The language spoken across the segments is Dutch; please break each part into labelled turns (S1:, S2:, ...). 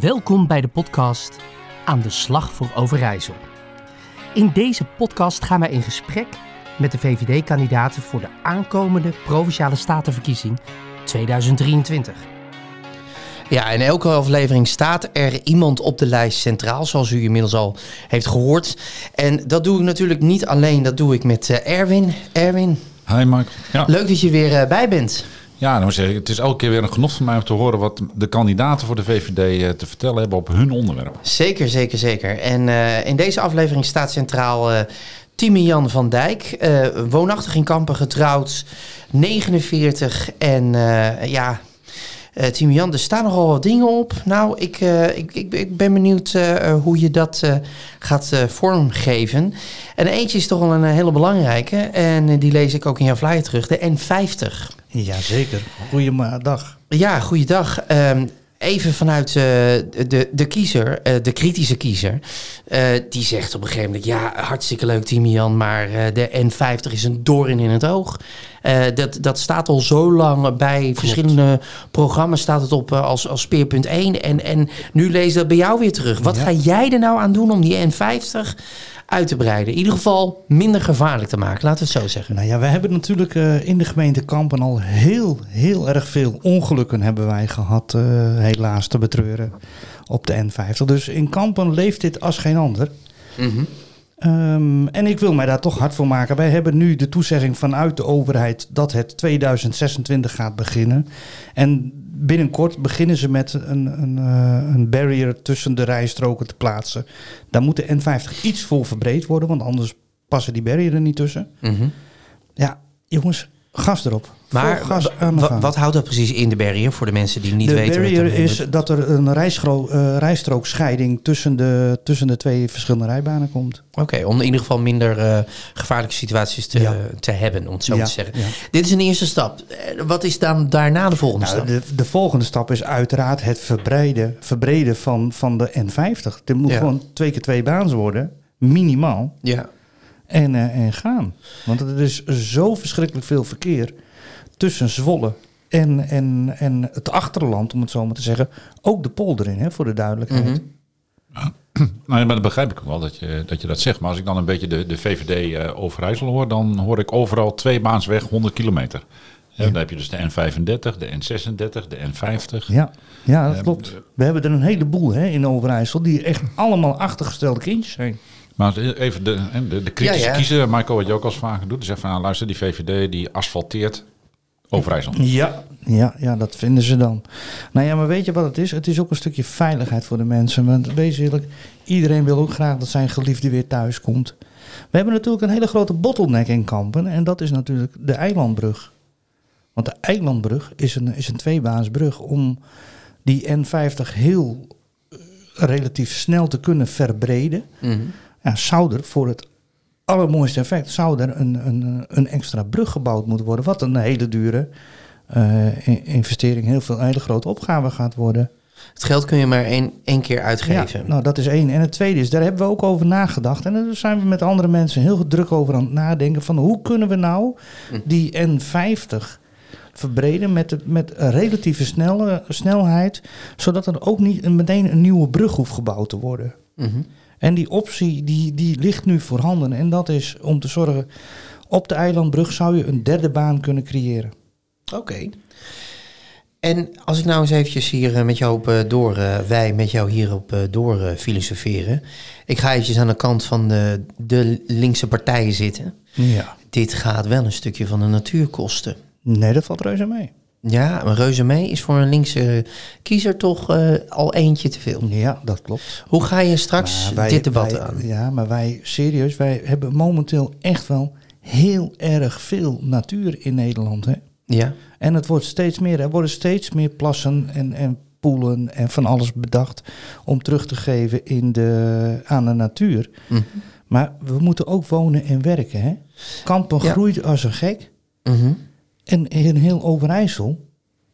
S1: Welkom bij de podcast Aan de Slag voor Overijssel. In deze podcast gaan wij in gesprek met de VVD-kandidaten voor de aankomende Provinciale Statenverkiezing 2023.
S2: Ja, in elke aflevering staat er iemand op de lijst centraal, zoals u inmiddels al heeft gehoord. En dat doe ik natuurlijk niet alleen, dat doe ik met eh, Erwin. Erwin,
S3: Hi Michael. Ja,
S2: leuk dat je weer eh, bij bent.
S3: Ja dan moet ik het is elke keer weer een genot voor mij om te horen wat de kandidaten voor de VVD eh, te vertellen hebben op hun onderwerp.
S2: Zeker, zeker, zeker. En eh, in deze aflevering staat centraal eh Timian van Dijk, woonachtig in Kampen, getrouwd, 49 en eh, ja... eh Timian, er staan nogal wat dingen op. Nou, ik, eh, ik, ik, ik ben benieuwd eh, hoe je dat gaat vormgeven. En eentje is toch wel een hele belangrijke. En die lees ik ook in jouw flyer terug. De N50.
S4: Jazeker. Goedemiddag.
S2: Ja, goeiedag. Ehm even vanuit eh, de, de kiezer, eh, de kritische kiezer. eh, die zegt op een gegeven moment... ja, hartstikke leuk Timian, maar de N50 is een doorn in het oog. Dat, dat staat al zo lang bij verschillende programma's... staat het op als, als speerpunt 1. En, en nu lees dat bij jou weer terug. Wat
S4: Ja.
S2: ga jij er nou aan doen om die N50 uit te breiden? In ieder geval minder gevaarlijk te maken, laten we het zo zeggen.
S4: Nou ja, we hebben natuurlijk eh, in de gemeente Kampen al heel, heel erg veel ongelukken hebben wij gehad, eh, helaas te betreuren, op de N50. Dus in Kampen leeft dit als geen ander.
S2: Mhm.
S4: Ehm, en ik wil mij daar toch hard voor maken. Wij hebben nu de toezegging vanuit de overheid dat het 2026 gaat beginnen. En binnenkort beginnen ze met een, een, eh, een barrier tussen de rijstroken te plaatsen. Daar moet de N50 iets vol verbreed worden, want anders passen die barrieren er niet tussen.
S2: Mhm.
S4: Ja, jongens, gas erop.
S2: Maar
S4: gas de
S2: wat houdt dat precies in de barrier voor de mensen die niet
S4: de
S2: weten? wat
S4: barrier is dat er een eh, rijstrookscheiding tussen de, tussen de twee verschillende rijbanen komt.
S2: Oké, om in ieder geval minder eh, gevaarlijke situaties te,
S4: Ja.
S2: te hebben, om het zo
S4: Ja,
S2: te zeggen.
S4: ja.
S2: Dit is een eerste stap. Eh, Wat is dan daarna de volgende
S4: Nou,
S2: stap?
S4: de, de volgende stap is uiteraard het verbreiden, verbreden van, van de N50. Dit moet gewoon twee keer twee baans worden, minimaal.
S2: Ja.
S4: En, eh, en gaan. Want er is zo verschrikkelijk veel verkeer tussen Zwolle en, en, en het achterland, om het zo maar te zeggen. Ook de polder in, hè, voor de duidelijkheid.
S2: Mhm.
S3: Nou, ja, maar dat begrijp ik ook wel dat je, dat je dat zegt. Maar als ik dan een beetje de, de VVD eh Overijssel hoor, dan hoor ik overal twee baans weg 100 kilometer. Hè, Dan heb je dus de N35, de N36, de N50.
S4: Ja, ja, dat
S3: Ja,
S4: klopt. We hebben er een heleboel hè, in Overijssel die echt allemaal achtergestelde kindjes zijn.
S3: Maar even de, de, de kritische
S2: Ja, ja.
S3: kiezer, Michael, wat je ook al eens vaker doet, die zegt van nou, luister, die VVD die asfalteert Overijssel.
S4: Ja. Ja, ja, dat vinden ze dan. Nou ja, maar weet je wat het is? Het is ook een stukje veiligheid voor de mensen. Want wees eerlijk, iedereen wil ook graag dat zijn geliefde weer thuis komt. We hebben natuurlijk een hele grote bottleneck in Kampen. En dat is natuurlijk de eilandbrug. Want de eilandbrug is een, is een tweebaansbrug om die N50 heel eh, relatief snel te kunnen verbreden.
S2: Mhm.
S4: Ja, zou er voor het allermooiste effect zou er een, een, een extra brug gebouwd moeten worden. Wat een hele dure eh, in- investering, heel veel, een hele grote opgave gaat worden.
S2: Het geld kun je maar één, één keer uitgeven.
S4: Ja, nou, dat is één. En het tweede is, daar hebben we ook over nagedacht. En daar zijn we met andere mensen heel druk over aan het nadenken. Van hoe kunnen we nou die N50 verbreden met, de, met een relatieve snelle, snelheid. Zodat er ook niet meteen een nieuwe brug hoeft gebouwd te worden.
S2: Mhm.
S4: En die optie die, die ligt nu voorhanden. En dat is om te zorgen, op de eilandbrug zou je een derde baan kunnen creëren.
S2: Oké. En als ik nou eens eventjes hier eh, met jou op eh, door, eh, wij met jou hierop door filosoferen. Ik ga eventjes aan de kant van de, de linkse partijen zitten.
S4: Ja.
S2: Dit gaat wel een stukje van de natuur kosten.
S4: Nee, dat valt reuze mee.
S2: Ja, maar reuze mee is voor een linkse kiezer toch eh, al eentje te veel.
S4: Ja, dat klopt.
S2: Hoe ga je straks
S4: wij-
S2: dit debat
S4: wij-
S2: aan?
S4: Ja, maar wij, serieus, wij hebben momenteel echt wel heel erg veel natuur in Nederland. Hè?
S2: Ja,
S4: En het wordt steeds meer, er worden steeds meer plassen en, en poelen en van alles bedacht om terug te geven in de, aan de natuur.
S2: Mhm.
S4: Maar we moeten ook wonen en werken. Hè? Kampen
S2: Ja.
S4: groeit als een gek.
S2: Mhm.
S4: En in heel Overijssel,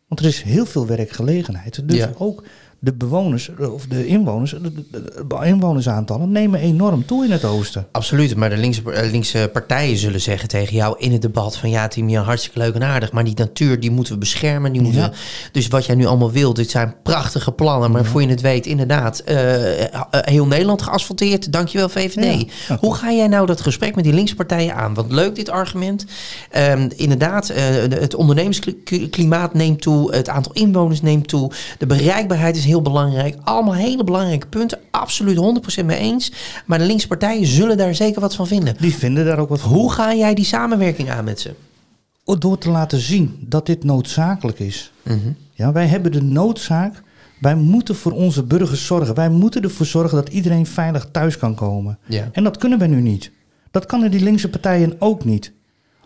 S4: want er is heel veel werkgelegenheid. Dus
S2: Ja.
S4: ook de bewoners of de inwoners, de, de- de inwonersaantallen nemen enorm toe in het oosten.
S2: Absoluut, maar de linkse, eh, linkse partijen zullen zeggen tegen jou in het debat van ja, Timian, hartstikke leuk en aardig, maar die natuur die moeten we beschermen. Die moeten
S4: Ja.
S2: we- dus wat jij nu allemaal wilt, dit zijn prachtige plannen, maar voor je het weet, inderdaad, eh, eh, heel Nederland geasfalteerd. Dankjewel VVD.
S4: Ja.
S2: Hoe ga jij nou dat gesprek met die linkse partijen aan? Want leuk dit argument. Ehm, inderdaad, de- het ondernemersklimaat neemt toe, het aantal inwoners neemt toe, de bereikbaarheid is heel belangrijk. Allemaal hele belangrijke punten, absoluut 100% mee eens. Maar de linkse partijen zullen daar zeker wat van vinden.
S4: Die vinden daar ook wat van.
S2: Hoe ga jij die samenwerking aan met ze?
S4: Door te laten zien dat dit noodzakelijk is. Ja, wij hebben de noodzaak. Wij moeten voor onze burgers zorgen. Wij moeten ervoor zorgen dat iedereen veilig thuis kan komen.
S2: Ja.
S4: En dat kunnen wij nu niet. Dat kunnen die linkse partijen ook niet.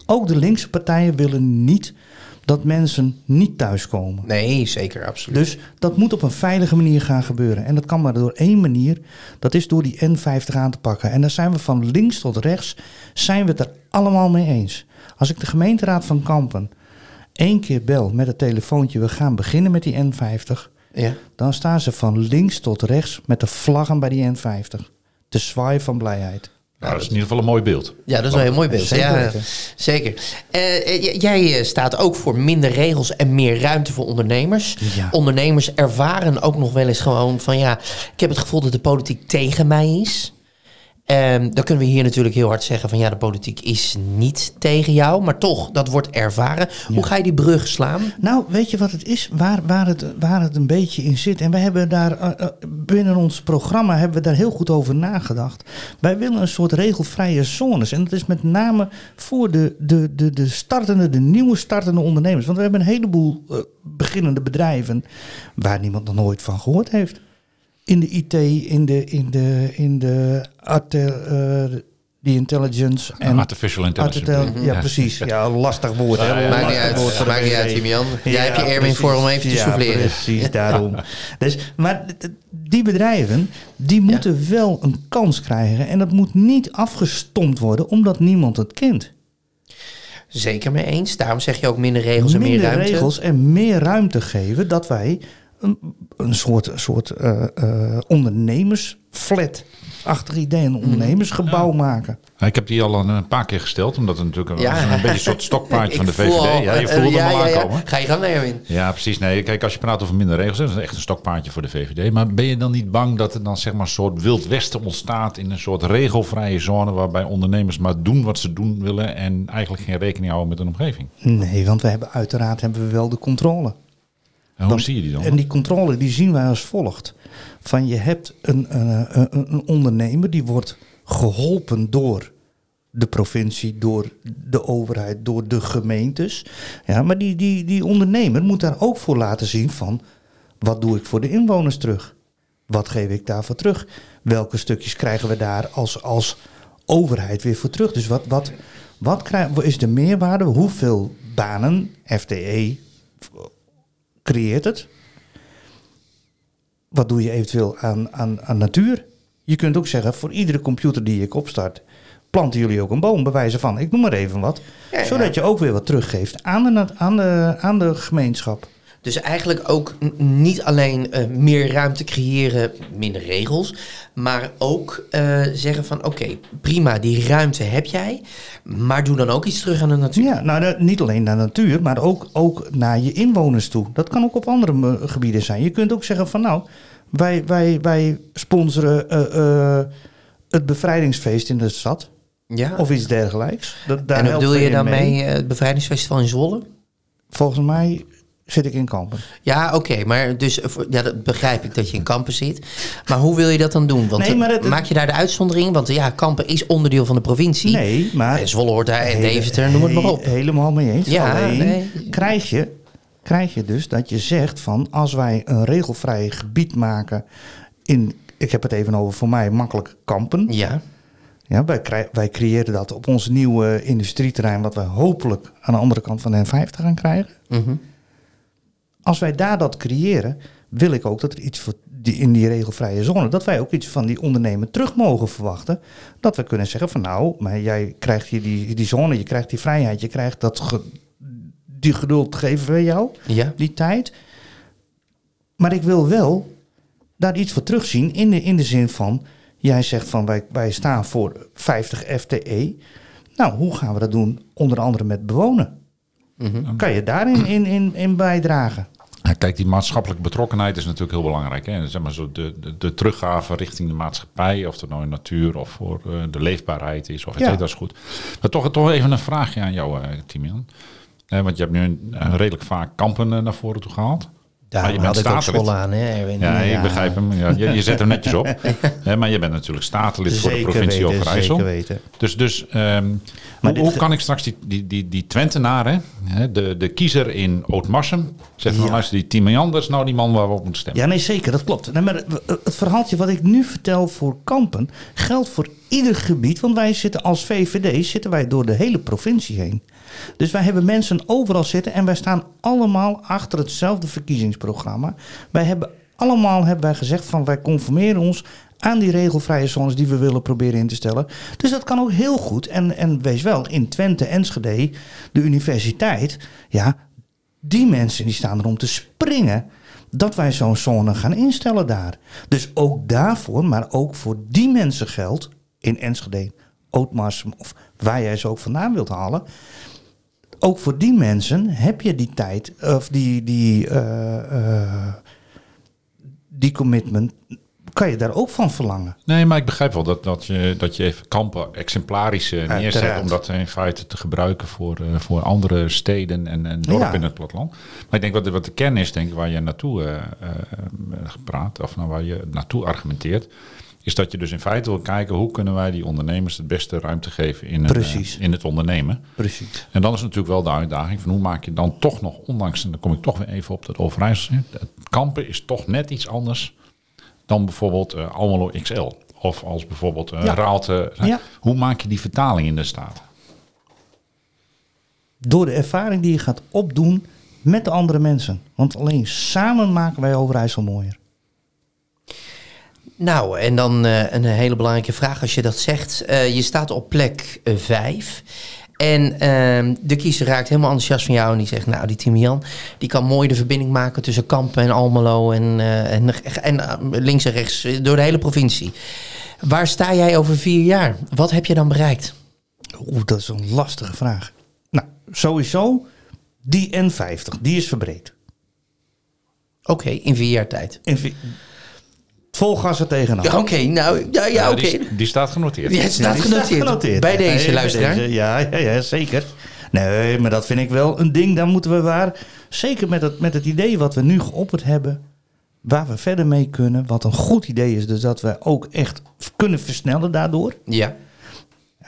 S4: Ook de linkse partijen willen niet dat mensen niet thuiskomen.
S2: Nee, zeker, absoluut.
S4: Dus dat moet op een veilige manier gaan gebeuren. En dat kan maar door één manier. Dat is door die N50 aan te pakken. En daar zijn we van links tot rechts, zijn we het er allemaal mee eens. Als ik de gemeenteraad van Kampen één keer bel met het telefoontje... we gaan beginnen met die N50...
S2: ja.
S4: dan staan ze van links tot rechts met de vlaggen bij die N50. Te zwaaien van blijheid.
S3: Nou, dat is in ieder geval een mooi beeld.
S2: ja, dat is wel een heel mooi beeld.
S4: Zeker
S2: ja, zeker. Eh, eh, jij eh, staat ook voor minder regels en meer ruimte voor ondernemers.
S4: Ja.
S2: Ondernemers ervaren ook nog wel eens gewoon van ja, ik heb het gevoel dat de politiek tegen mij is. Ehm, dan kunnen we hier natuurlijk heel hard zeggen van ja, de politiek is niet tegen jou, maar toch, dat wordt ervaren. Hoe ga je die brug slaan?
S4: Nou, weet je wat het is? Waar, waar, het, waar het een beetje in zit. En we hebben daar eh, eh, binnen ons programma hebben we daar heel goed over nagedacht. Wij willen een soort regelvrije zones. En dat is met name voor de, de, de, de startende, de nieuwe startende ondernemers. Want we hebben een heleboel eh, beginnende bedrijven waar niemand nog nooit van gehoord heeft. In de IT, in de, in de, in de arte, eh, die intelligence
S3: En artificial intelligence.
S4: Artitel- ja, precies. Ja, lastig woord. hè?
S3: Ja, ja,
S2: Maakt niet uit,
S4: woord voor de
S2: maakt niet uit,
S4: VVD.
S2: Timian. Jij hebt je Erwin voor om even te
S4: ja,
S2: souffleren.
S4: precies, daarom. Dus, maar die bedrijven, die moeten wel een kans krijgen. En dat moet niet afgestompt worden, omdat niemand het kent.
S2: Zeker mee eens. Daarom zeg je ook minder regels en meer
S4: Minder
S2: ruimte.
S4: regels en meer ruimte geven, dat wij een, een soort, soort eh, eh, ondernemersflat achtig idee, een ondernemersgebouw maken.
S3: Ik heb die al een, een paar keer gesteld, omdat het natuurlijk een,
S2: Ja.
S3: een beetje een soort stokpaardje van de VVD.
S2: al,
S3: ja, je
S2: eh,
S3: voelde
S2: ja,
S3: hem al aankomen.
S2: Ga je gang, Erwin.
S3: Ja, precies. Nee, kijk, als je praat over minder regels, dat is echt een stokpaardje voor de VVD. Maar ben je dan niet bang dat er dan zeg maar een soort wild westen ontstaat in een soort regelvrije zone waarbij ondernemers maar doen wat ze doen willen en eigenlijk geen rekening houden met hun omgeving?
S4: Nee, want we hebben uiteraard hebben we wel de controle.
S3: En hoe
S4: Dan-
S3: zie je die dan?
S4: En die controle die zien wij als volgt. Van je hebt een, een, een, een ondernemer die wordt geholpen door de provincie, door de overheid, door de gemeentes. Ja, maar die, die, die ondernemer moet daar ook voor laten zien van wat doe ik voor de inwoners terug? Wat geef ik daarvoor terug? Welke stukjes krijgen we daar als, als overheid weer voor terug? Dus wat, wat, wat krijg, is de meerwaarde? Hoeveel banen, FTE, creëert het? Wat doe je eventueel aan, aan, aan natuur? Je kunt ook zeggen, voor iedere computer die ik opstart, planten jullie ook een boom, bij wijze van, ik noem maar even wat.
S2: Ja, ja.
S4: Zodat je ook weer wat teruggeeft aan de, aan de, aan de gemeenschap.
S2: Dus eigenlijk ook niet alleen eh, meer ruimte creëren, minder regels, maar ook eh, zeggen van oké, prima, die ruimte heb jij, maar doe dan ook iets terug aan de natuur.
S4: Ja, nou, niet alleen naar natuur, maar ook, ook naar je inwoners toe. Dat kan ook op andere eh, gebieden zijn. Je kunt ook zeggen van nou, wij, wij, wij sponsoren het bevrijdingsfeest in de stad.
S2: Ja.
S4: Of iets dergelijks. Dat, daar
S2: en bedoel je dan
S4: mee.
S2: het bevrijdingsfestival in Zwolle?
S4: Volgens mij zit ik in Kampen.
S2: Ja, oké, maar dus eh, ja, dat begrijp ik dat je in Kampen zit. Maar hoe wil je dat dan doen? Want
S4: Nee,
S2: eh,
S4: maar
S2: maak je daar de uitzondering? Want ja, Kampen is onderdeel van de provincie.
S4: Nee, maar...
S2: En Zwolle hoort daar en
S4: Hele-
S2: Deventer, noem het maar op.
S4: he- Helemaal mee eens.
S2: Ja,
S4: Alleen
S2: nee.
S4: krijg, je, krijg je dus dat je zegt van als wij een regelvrij gebied maken in, ik heb het even over voor mij makkelijk kampen.
S2: Ja,
S4: Ja, wij, creëren dat op ons nieuwe industrieterrein wat wij hopelijk aan de andere kant van de N50 gaan krijgen.
S2: mhm.
S4: Als wij daar dat creëren, wil ik ook dat er iets voor die, in die regelvrije zone, dat wij ook iets van die ondernemer terug mogen verwachten. Dat we kunnen zeggen van nou, maar jij krijgt hier die, die zone, je krijgt die vrijheid, je krijgt dat ge- die geduld geven we jou,
S2: ja.
S4: die tijd. Maar ik wil wel daar iets voor terugzien in de, in de zin van, jij zegt van wij, wij staan voor 50 FTE. Nou, hoe gaan we dat doen? Onder andere met bewonen. Kan je daarin in, in, in bijdragen?
S3: Kijk, die maatschappelijke betrokkenheid is natuurlijk heel belangrijk. Hè? Zeg maar zo de, de, de teruggave richting de maatschappij, of het nou in natuur of voor eh, de leefbaarheid is, of
S4: Ja.
S3: cetera, is goed. Maar toch, toch even een vraagje aan jou, uh, Timian. Eh, want je hebt nu een, een redelijk vaak kampen eh, naar voren toe gehaald.
S2: Daar
S3: je
S2: had
S3: bent
S2: ik ook school aan, hè?
S3: Ja,
S4: Ja.
S3: ik begrijp hem. Ja, je, je zet hem netjes op. Hè, maar je bent natuurlijk statenlid voor de provincie
S4: weten,
S3: Overijssel.
S4: zeker weten.
S3: Dus, dus ehm,
S4: Maar
S3: hoe, kan ik straks die, die, die, die Twentenaren, hè, de, de kiezer in Ootmarsum, zeggen van
S4: Ja.
S3: luister, die Timian, dat is nou die man waar we op moeten stemmen.
S4: Ja, nee, zeker, dat klopt. Nee, maar het verhaaltje wat ik nu vertel voor kampen geldt voor ieder gebied. Want wij zitten als VVD zitten wij door de hele provincie heen. Dus wij hebben mensen overal zitten en wij staan allemaal achter hetzelfde verkiezingsprogramma. Wij hebben allemaal hebben wij gezegd van wij conformeren ons aan die regelvrije zones die we willen proberen in te stellen. Dus dat kan ook heel goed. En, en wees wel, in Twente, Enschede, de universiteit, ja, die mensen die staan er om te springen dat wij zo'n zone gaan instellen daar. Dus ook daarvoor, maar ook voor die mensen geldt in Enschede, Ootmarsum of waar jij ze ook vandaan wilt halen. Ook voor die mensen heb je die tijd of die, die, eh, eh, die commitment, kan je daar ook van verlangen.
S3: Nee, maar ik begrijp wel dat, dat, je, dat je even kampen exemplarisch neerzet
S4: Uiteraard.
S3: om dat in feite te gebruiken voor, eh, voor andere steden en, en dorpen
S4: Ja.
S3: in het platteland. Maar ik denk wat de, wat de kern is, denk ik, waar je naartoe gepraat, of nou, waar je naartoe argumenteert, is dat je dus in feite wil kijken hoe kunnen wij die ondernemers het beste ruimte geven in,
S4: Precies.
S3: eh, in het ondernemen.
S4: Precies.
S3: En dan is natuurlijk wel de uitdaging van hoe maak je dan toch nog, ondanks, en dan kom ik toch weer even op dat Overijssel, het kampen is toch net iets anders dan bijvoorbeeld eh, Almelo XL. Of als bijvoorbeeld
S4: Ja.
S3: Raalte.
S4: Ja.
S3: Hoe maak je die vertaling in de staat?
S4: Door de ervaring die je gaat opdoen met de andere mensen. Want alleen samen maken wij Overijssel mooier.
S2: Nou, en dan eh, een hele belangrijke vraag als je dat zegt. Eh, je staat op plek 5. En ehm, de kiezer raakt helemaal enthousiast van jou. En die zegt, nou, die Timian, die kan mooi de verbinding maken tussen Kampen en Almelo. En, eh, en, en eh, links en rechts, eh, door de hele provincie. Waar sta jij over vier jaar? Wat heb je dan bereikt?
S4: Oeh, dat is een lastige vraag. Nou, sowieso, die N50, die is verbreed.
S2: Oké, in vier jaar tijd.
S4: En vi- vol gas er tegenaan.
S2: Ja, Oké, nou, ja, ja oké.
S3: die, die staat genoteerd.
S2: Ja, het staat
S4: Ja,
S2: genoteerd. Bij deze,
S4: Nee,
S2: luisteraar.
S4: deze, ja, ja, ja, zeker. Nee, maar dat vind ik wel een ding. Daar moeten we waar. Zeker met het, met het idee wat we nu geopperd hebben. Waar we verder mee kunnen. Wat een goed idee is. Dus dat we ook echt kunnen versnellen daardoor.
S2: Ja.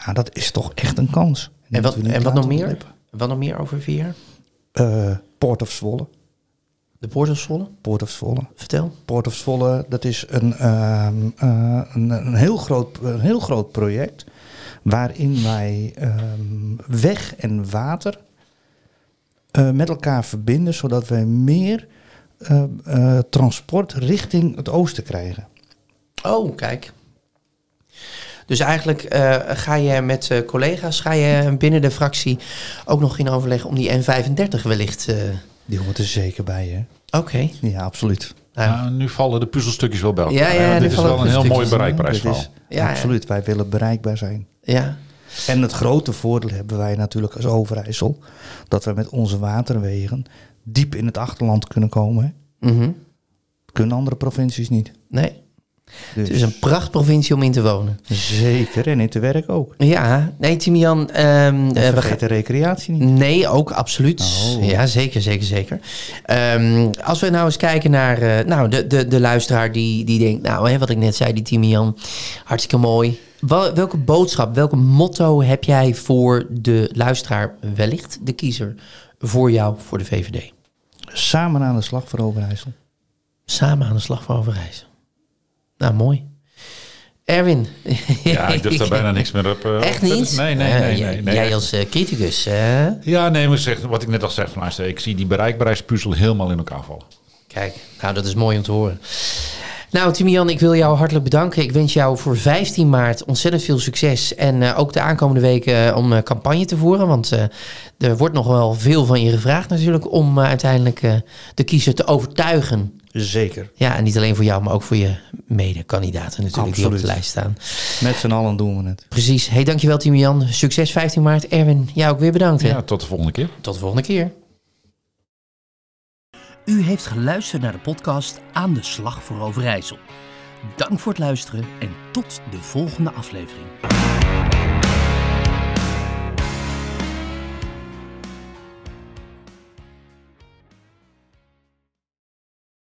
S4: Ja, dat is toch echt een kans.
S2: En wat, en wat nog meer? Wat nog meer over vier jaar?
S4: Eh, Port of Zwolle.
S2: De Poort of Zwolle?
S4: Port of Zwolle.
S2: Vertel.
S4: Port of Zwolle, dat is een, ehm, eh, een, een, heel groot, een heel groot project. Waarin wij ehm, weg en water eh, met elkaar verbinden. Zodat wij meer eh, transport richting het oosten krijgen.
S2: Oh, kijk. Dus eigenlijk ga je met collega's, ga je binnen de fractie ook nog in overleg om die N35 wellicht. eh,
S4: Die hoort er zeker bij, hè?
S2: Oké.
S4: Ja, absoluut.
S2: Nou,
S3: nu vallen de puzzelstukjes wel bij elkaar.
S2: Ja,
S3: dit is wel een heel mooi bereikbaarheidsverhaal.
S2: Ja, ja.
S4: absoluut, wij willen bereikbaar zijn.
S2: ja.
S4: En het grote voordeel hebben wij natuurlijk als Overijssel. Dat we met onze waterwegen diep in het achterland kunnen komen.
S2: Mhm.
S4: Kunnen andere provincies niet.
S2: Nee.
S4: Dus
S2: Het is een prachtprovincie om in te wonen.
S4: Zeker, en in te werk ook.
S2: Ja, nee, Timian. ehm,
S4: En
S2: eh, we
S4: vergeet
S2: gaan-
S4: de recreatie niet.
S2: Nee, ook absoluut.
S4: Oh.
S2: Ja, zeker, zeker, zeker. Ehm, als we nou eens kijken naar eh, nou, de, de, de luisteraar die, die denkt... nou, hè, wat ik net zei, die Timian, hartstikke mooi. Wel- welke boodschap, welke motto heb jij voor de luisteraar... wellicht de kiezer voor jou, voor de VVD?
S4: Samen aan de slag voor Overijssel.
S2: Samen aan de slag voor Overijssel. Nou, mooi. Erwin.
S3: Ja, ik durf daar bijna niks meer op. eh,
S2: Echt niet?
S3: Nee, nee,
S2: Eh,
S3: nee. nee, nee,
S2: jij als eh, criticus?
S3: Ja, nee, maar zeg, wat ik net al zeg, van, luister, ik zie die bereikbaarheidspuzzel helemaal in elkaar vallen.
S2: Kijk, nou dat is mooi om te horen. Nou, Timian, ik wil jou hartelijk bedanken. Ik wens jou voor 15 maart ontzettend veel succes. En eh, ook de aankomende weken om uh, campagne te voeren. Want uh, er wordt nog wel veel van je gevraagd natuurlijk om uiteindelijk de kiezer te overtuigen.
S4: Zeker.
S2: Ja, en niet alleen voor jou, maar ook voor je mede-kandidaten natuurlijk
S4: Absoluut.
S2: die op de lijst staan.
S4: Met z'n allen doen we het.
S2: Precies. Hey, dankjewel Timian. Succes 15 maart. Erwin, jou ook weer bedankt. Hè?
S3: Ja, tot de volgende keer.
S2: Tot de volgende keer.
S1: U heeft geluisterd naar de podcast Aan de Slag voor Overijssel. Dank voor het luisteren en tot de volgende aflevering.